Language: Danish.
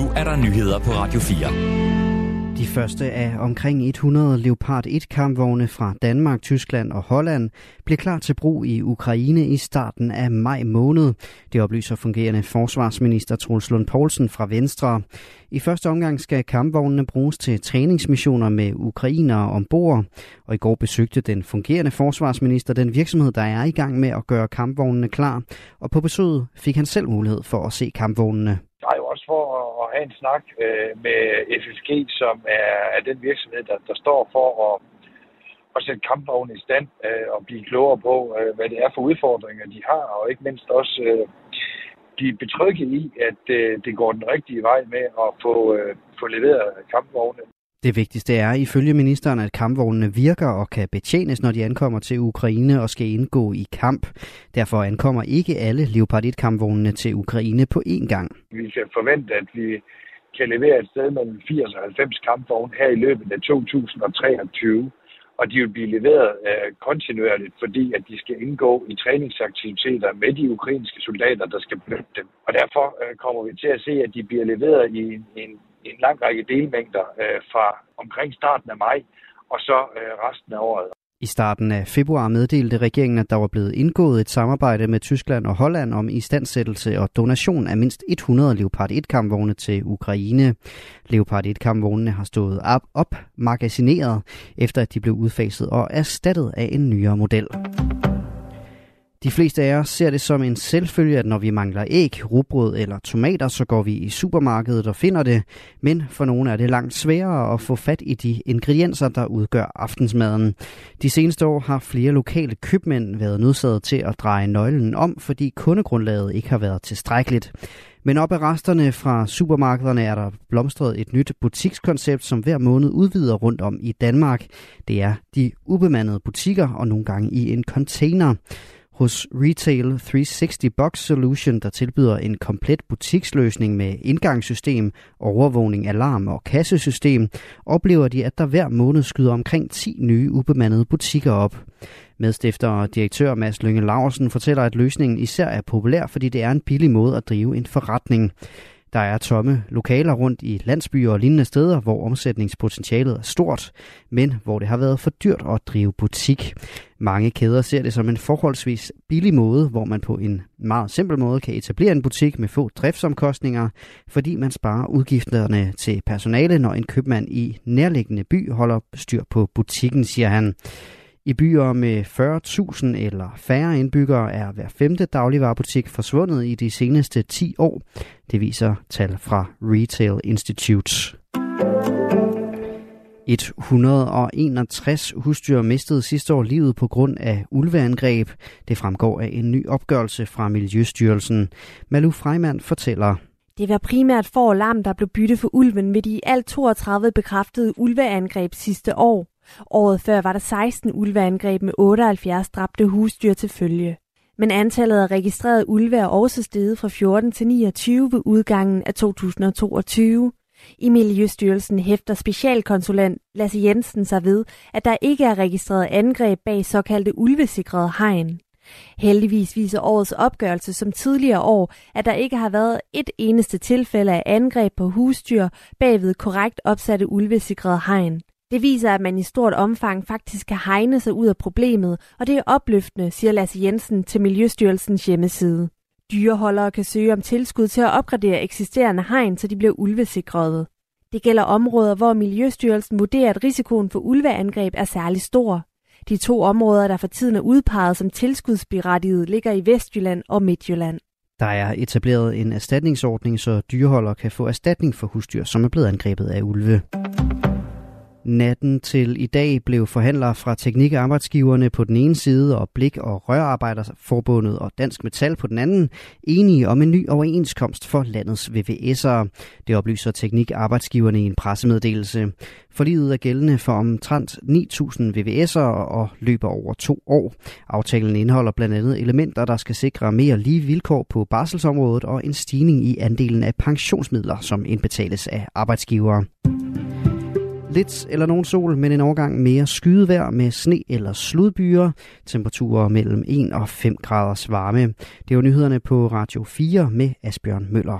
Nu er der nyheder på Radio 4. De første af omkring 100 Leopard 1 kampvogne fra Danmark, Tyskland og Holland blev klar til brug i Ukraine i starten af maj måned. Det oplyser fungerende forsvarsminister Troels Lund Poulsen fra Venstre. I første omgang skal kampvognene bruges til træningsmissioner med ukrainere ombord. Og i går besøgte den fungerende forsvarsminister den virksomhed, der er i gang med at gøre kampvognene klar. Og på besøget fik han selv mulighed for at se kampvognene er jo også for at, have en snak øh, med FFG, som er, er den virksomhed, der, der står for at, at sætte kampvognen i stand øh, og blive klogere på, øh, hvad det er for udfordringer, de har, og ikke mindst også øh, blive betrygget i, at øh, det går den rigtige vej med at få, øh, få leveret kampvogne det vigtigste er ifølge ministeren, at kampvognene virker og kan betjenes, når de ankommer til Ukraine og skal indgå i kamp. Derfor ankommer ikke alle Leopard 1-kampvognene til Ukraine på én gang. Vi kan forvente, at vi kan levere et sted mellem 80 og 90 kampvogne her i løbet af 2023 og de vil blive leveret øh, kontinuerligt, fordi at de skal indgå i træningsaktiviteter med de ukrainske soldater, der skal benytte dem. Og derfor øh, kommer vi til at se, at de bliver leveret i en, en en lang række delmængder øh, fra omkring starten af maj og så øh, resten af året. I starten af februar meddelte regeringen, at der var blevet indgået et samarbejde med Tyskland og Holland om istandsættelse og donation af mindst 100 Leopard 1-kampvogne til Ukraine. Leopard 1-kampvognene har stået op, op magasineret, efter at de blev udfaset og erstattet af en nyere model. De fleste af os ser det som en selvfølge, at når vi mangler æg, rugbrød eller tomater, så går vi i supermarkedet og finder det. Men for nogle er det langt sværere at få fat i de ingredienser, der udgør aftensmaden. De seneste år har flere lokale købmænd været nødsaget til at dreje nøglen om, fordi kundegrundlaget ikke har været tilstrækkeligt. Men op ad resterne fra supermarkederne er der blomstret et nyt butikskoncept, som hver måned udvider rundt om i Danmark. Det er de ubemandede butikker og nogle gange i en container hos Retail 360 Box Solution, der tilbyder en komplet butiksløsning med indgangssystem, overvågning, alarm og kassesystem, oplever de, at der hver måned skyder omkring 10 nye ubemandede butikker op. Medstifter og direktør Mads Lønge Larsen fortæller, at løsningen især er populær, fordi det er en billig måde at drive en forretning. Der er tomme lokaler rundt i landsbyer og lignende steder, hvor omsætningspotentialet er stort, men hvor det har været for dyrt at drive butik. Mange kæder ser det som en forholdsvis billig måde, hvor man på en meget simpel måde kan etablere en butik med få driftsomkostninger, fordi man sparer udgifterne til personale, når en købmand i nærliggende by holder styr på butikken, siger han. I byer med 40.000 eller færre indbyggere er hver femte dagligvarerbutik forsvundet i de seneste 10 år. Det viser tal fra Retail Institute. 161 husdyr mistede sidste år livet på grund af ulveangreb. Det fremgår af en ny opgørelse fra Miljøstyrelsen. Malu Freimann fortæller. Det var primært for og lam, der blev bytte for ulven ved de i alt 32 bekræftede ulveangreb sidste år. Året før var der 16 ulveangreb med 78 dræbte husdyr til følge. Men antallet af registrerede ulve er også steget fra 14 til 29 ved udgangen af 2022. I Miljøstyrelsen hæfter specialkonsulent Lasse Jensen sig ved, at der ikke er registreret angreb bag såkaldte ulvesikrede hegn. Heldigvis viser årets opgørelse som tidligere år, at der ikke har været et eneste tilfælde af angreb på husdyr bagved korrekt opsatte ulvesikrede hegn. Det viser, at man i stort omfang faktisk kan hegne sig ud af problemet, og det er opløftende, siger Lasse Jensen til Miljøstyrelsens hjemmeside. Dyreholdere kan søge om tilskud til at opgradere eksisterende hegn, så de bliver ulvesikrede. Det gælder områder, hvor Miljøstyrelsen vurderer, at risikoen for ulveangreb er særlig stor. De to områder, der for tiden er udpeget som tilskudsberettiget, ligger i Vestjylland og Midtjylland. Der er etableret en erstatningsordning, så dyreholdere kan få erstatning for husdyr, som er blevet angrebet af ulve. Natten til i dag blev forhandlere fra teknikarbejdsgiverne på den ene side og Blik- og Rørarbejderforbundet og Dansk Metal på den anden enige om en ny overenskomst for landets VVS'ere. Det oplyser teknikarbejdsgiverne i en pressemeddelelse. Forliget er gældende for omtrent 9.000 VVS'ere og løber over to år. Aftalen indeholder blandt andet elementer, der skal sikre mere lige vilkår på barselsområdet og en stigning i andelen af pensionsmidler, som indbetales af arbejdsgivere. Lidt eller nogen sol, men en overgang mere skydevejr med sne eller sludbyer. Temperaturer mellem 1 og 5 graders varme. Det var nyhederne på Radio 4 med Asbjørn Møller.